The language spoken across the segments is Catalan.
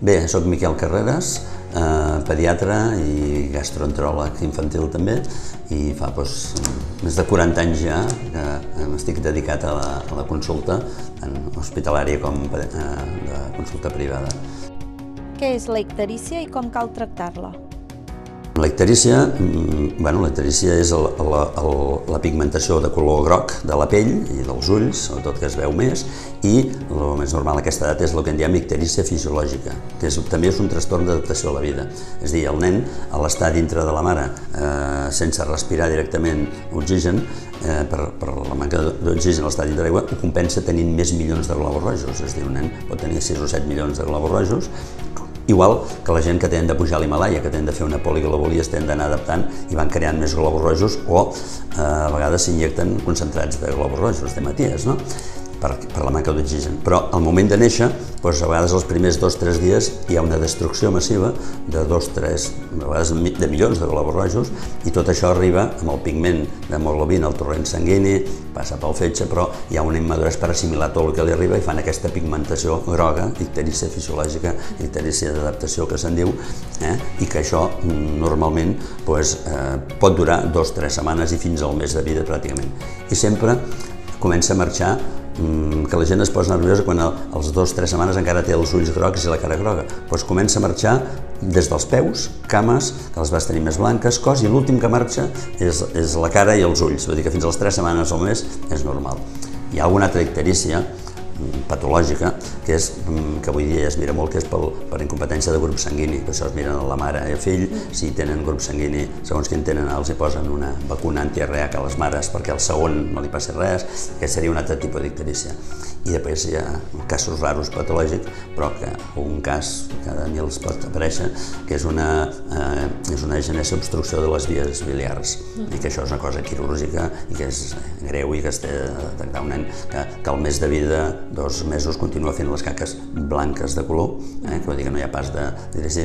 Bé, sóc Miquel Carreras, eh, pediatre i gastroenteròleg infantil també, i fa doncs, més de 40 anys ja que m'estic dedicat a la, a la consulta, tant hospitalària com eh, de consulta privada. Què és la icterícia i com cal tractar-la? La icterícia, mm, bueno, la icterícia és el, la, el, la pigmentació de color groc de la pell i dels ulls, sobretot que es veu més, i el més normal a aquesta edat és el que en diem icterícia fisiològica, que és, també és un trastorn d'adaptació a la vida. És a dir, el nen, a l'estar dintre de la mare eh, sense respirar directament oxigen, eh, per, per la manca d'oxigen a l'estat dintre d'aigua, ho compensa tenint més milions de globus rojos. És a dir, un nen pot tenir 6 o 7 milions de globus rojos, Igual que la gent que tenen de pujar a l'Himalaya, que tenen de fer una poliglobulia, es tenen d'anar adaptant i van creant més globus rojos o eh, a vegades s'inyecten concentrats de globus rojos, de maties, no? Per, per la manca d'oxigen. Però al moment de néixer, doncs a vegades els primers dos o tres dies hi ha una destrucció massiva de dos, tres, a vegades de milions de globus rojos i tot això arriba amb el pigment d'hemoglobina al torrent sanguini, passa pel fetge, però hi ha una immaduresa per assimilar tot el que li arriba i fan aquesta pigmentació groga, icterícia fisiològica, icterícia d'adaptació que se'n diu, eh? i que això mm, normalment doncs, eh, pot durar dos o tres setmanes i fins al mes de vida pràcticament. I sempre comença a marxar que la gent es posa nerviosa quan als dos o tres setmanes encara té els ulls grocs i la cara groga. Doncs comença a marxar des dels peus, cames, que les vas tenir més blanques, cos, i l'últim que marxa és, és la cara i els ulls. Vull dir que fins a les tres setmanes o més és normal. Hi ha alguna altra patològica, que és mm, que avui dia ja es mira molt, que és pel, per incompetència de grup sanguini, que això es miren la mare i el fill, si tenen grup sanguini, segons quin tenen, els hi posen una vacuna antiarreac a les mares perquè al segon no li passi res, que seria un altre tipus d'icterícia. I després hi ha casos raros patològics, però que un cas cada mil es pot aparèixer, que és una, eh, és una genèsia obstrucció de les vies biliars, i que això és una cosa quirúrgica i que és greu i que es té de detectar un nen que, que al mes de vida dos mesos continua fent les caques blanques de color, eh, que vol dir que no hi ha pas de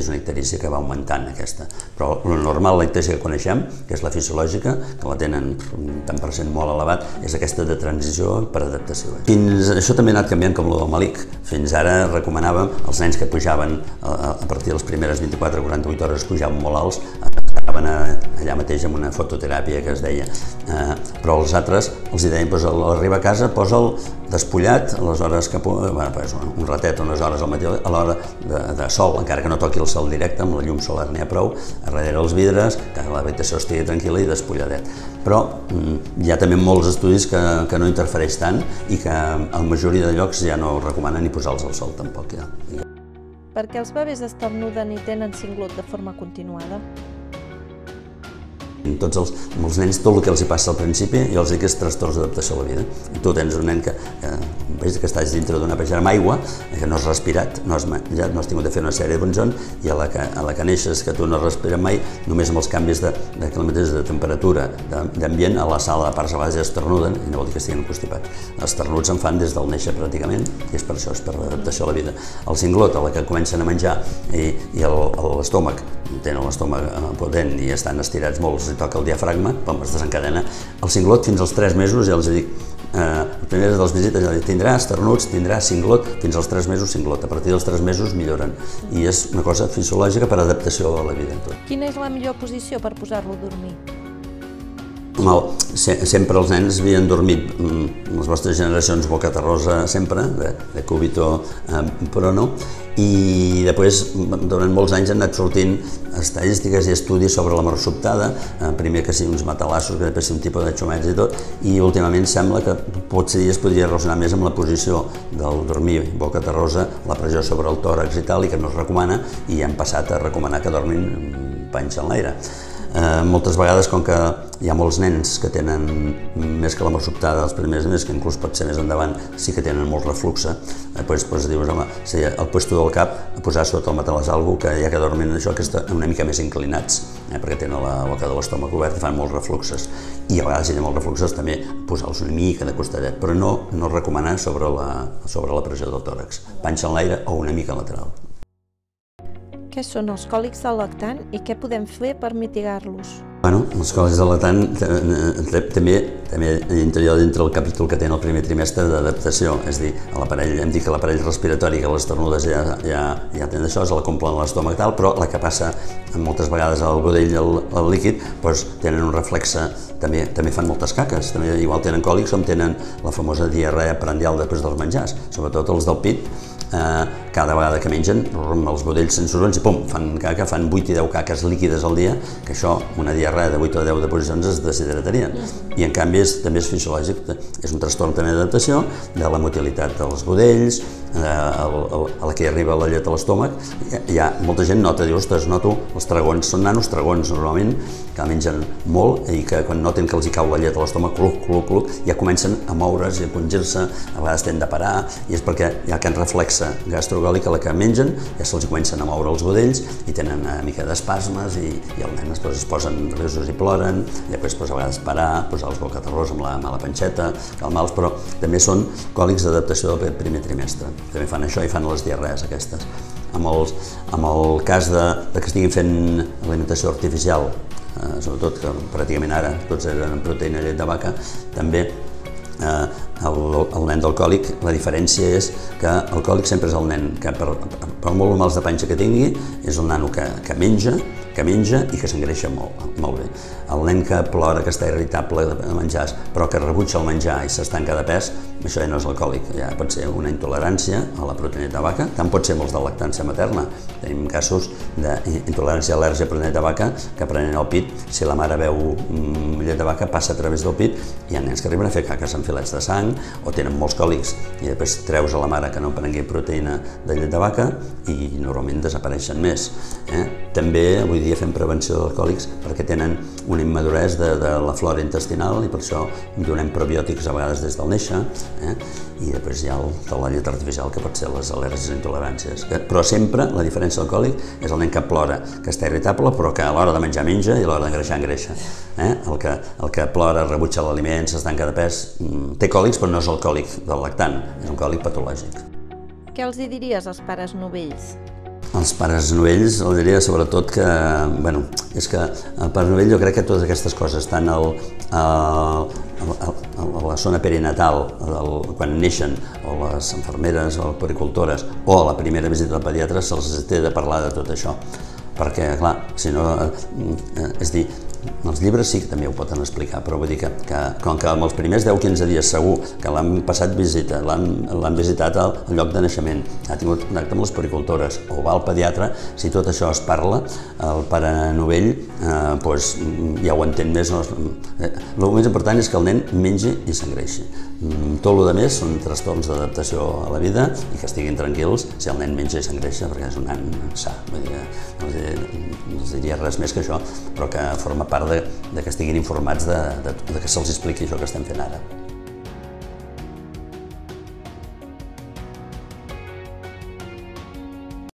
és una icterícia que va augmentant aquesta. Però el normal, la icterícia que coneixem, que és la fisiològica, que la tenen un tant per cent molt elevat, és aquesta de transició per adaptació. Fins, això també ha anat canviant com el del malic. Fins ara recomanàvem els nens que pujaven a, a partir de les primeres 24 o 48 hores pujaven molt alts, anaven allà mateix amb una fototeràpia que es deia. Eh, però els altres els deien, doncs, a l'arribar a casa posa'l despullat, a les hores que... Bueno, pues, un ratet, unes hores al matí, a l'hora de, de sol, encara que no toqui el sol directe, amb la llum solar n'hi ha prou, a darrere els vidres, que l'habitació estigui tranquil·la i despulladet. Però mm, hi ha també molts estudis que, que no interfereix tant i que a la majoria de llocs ja no recomanen ni posar-los al sol tampoc. Ja. Per què els bebès estornuden i tenen cinglot de forma continuada? Tots els, els nens, tot el que els hi passa al principi, jo els dic que és trastorns d'adaptació a la vida. I tu tens un nen que, que veus que estàs dintre d'una peixera amb aigua, que no has respirat, no has, ja no has tingut de fer una sèrie de bonjons, i a la, que, a la que neixes, que tu no respires mai, només amb els canvis de, de quilòmetres de temperatura, d'ambient, a la sala de parts a vegades esternuden, i no vol dir que estiguin constipats. Els ternuts en fan des del néixer pràcticament, i és per això, és per l'adaptació a la vida. El cinglot, a la que comencen a menjar, i, i l'estómac, tenen l'estómac potent i estan estirats molts i toca el diafragma, quan es desencadena. El cinglot fins als 3 mesos, ja els dic, eh, primeres de les visites ja dic, tindrà esternuts, tindrà cinglot, fins als 3 mesos cinglot. A partir dels 3 mesos milloren. I és una cosa fisiològica per adaptació a la vida. Tot. Quina és la millor posició per posar-lo a dormir? Mal, se, sempre els nens havien dormit, mm, les vostres generacions bocata rosa sempre, de, de cúbito eh, prono, i després durant molts anys han anat sortint estadístiques i estudis sobre la mort sobtada, eh, primer que sigui uns matalassos, que després sigui un tipus de xumets i tot, i últimament sembla que potser es podria relacionar més amb la posició del dormir boca terrosa, la pressió sobre el tòrax i tal, i que no es recomana, i han passat a recomanar que dormin panxa en l'aire. Eh, moltes vegades, com que hi ha molts nens que tenen més que la mort sobtada els primers mesos, que inclús pot ser més endavant, sí que tenen molt refluxe, eh, doncs, doncs dius, home, si el puesto del cap, posar sota el matalàs algú que ja que dormen això, que està una mica més inclinats, eh, perquè tenen la boca de l'estómac obert i fan molts refluxes. I a vegades, si tenen molts refluxes, també posar-los una mica de costadet, però no, no recomanar sobre la, sobre la pressió del tòrax. Panxa en l'aire o una mica lateral. Què són els còlics del lactant i què podem fer per mitigar-los? Bueno, els col·legis de Latant també, també interior dintre el capítol que té el primer trimestre d'adaptació, és dir, l'aparell, hem dit que l'aparell respiratori, que les tornudes ja, ja, ja tenen això, és la complen l'estómac tal, però la que passa moltes vegades al budell, al, al líquid, doncs tenen un reflexe, també, també fan moltes caques, també igual tenen còlics com tenen la famosa diarrea prandial després dels menjars, sobretot els del pit, eh, cada vegada que mengen, els budells sensorons i pum, fan caca, fan 8 i 10 caques líquides al dia, que això, una diarrea de 8 o 10 deposicions es deshidratarien. I en canvi és, també és fisiològic, és un trastorn també d'adaptació de la motilitat dels budells, eh, a la que arriba la llet a l'estómac, hi ha molta gent nota, diu, ostres, noto, els tragons són nanos tragons normalment, que mengen molt i que quan noten que els hi cau la llet a l'estómac, cluc, cluc, cluc, ja comencen a moure's i a congir-se, a vegades tenen de parar, i és perquè hi ha aquest reflexe gastrogòlic a la que mengen, ja se'ls comencen a moure els budells i tenen una mica d'espasmes i, i el nen després es posen nerviosos i ploren, i després pues, a vegades parar, posar els bocaterrós amb la, amb la panxeta, calmar-los, però també són còlics d'adaptació del primer trimestre. També fan això i fan les diarrees aquestes. Amb, els, amb el cas de, de que estiguin fent alimentació artificial, eh, sobretot que pràcticament ara tots eren proteïna llet de vaca, també eh, el, el nen del còlic, la diferència és que el còlic sempre és el nen que per, per molt mals de panxa que tingui, és el nano que, que menja, que menja i que s'engreixa molt, molt bé. El nen que plora, que està irritable de menjar, però que rebutja el menjar i s'estanca de pes, això ja no és alcohòlic, ja pot ser una intolerància a la proteïna de vaca, tant pot ser molts de lactància materna. Tenim casos d'intolerància al·lèrgia a proteïna de vaca que prenen el pit, si la mare veu llet de vaca passa a través del pit, hi ha nens que arriben a fer caques amb filets de sang o tenen molts còlics i després treus a la mare que no prengui proteïna de llet de vaca i normalment desapareixen més. Eh? També dia fem prevenció d'alcohòlics perquè tenen una immaduresa de, de la flora intestinal i per això donem probiòtics a vegades des del néixer eh? i després hi ha el, de artificial que pot ser les al·lèrgies i intoleràncies. Però sempre la diferència alcohòlic és el nen que plora, que està irritable però que a l'hora de menjar menja i a l'hora d'engreixar engreixa. Eh? El, que, el que plora, rebutja l'aliment, s'estanca de pes, mm, té còlics però no és el còlic del lactant, és un còlic patològic. Què els hi diries als pares novells? Els pares novells, el diria sobretot que, bueno, és que el pare novell jo crec que totes aquestes coses, tant el, el, el, la zona perinatal, el, quan neixen, o les infermeres o pericultores, o la primera visita al pediatre, se'ls té de parlar de tot això. Perquè, clar, si no, eh, és dir, els llibres sí que també ho poden explicar, però vull dir que, que com que els primers 10-15 dies segur que l'han passat visita, l'han visitat al, al lloc de naixement, ha tingut contacte amb les pericultores o va al pediatre, si tot això es parla, el pare novell eh, pues, ja ho entén més. Eh, el més important és que el nen mengi i s'engreixi. Mm, tot el més són trastorns d'adaptació a la vida i que estiguin tranquils si el nen menja i s'engreixa perquè és un nen sa. Vull dir, no, no els diria res més que això, però que forma part de, de que estiguin informats de, de, de que se'ls expliqui això que estem fent ara.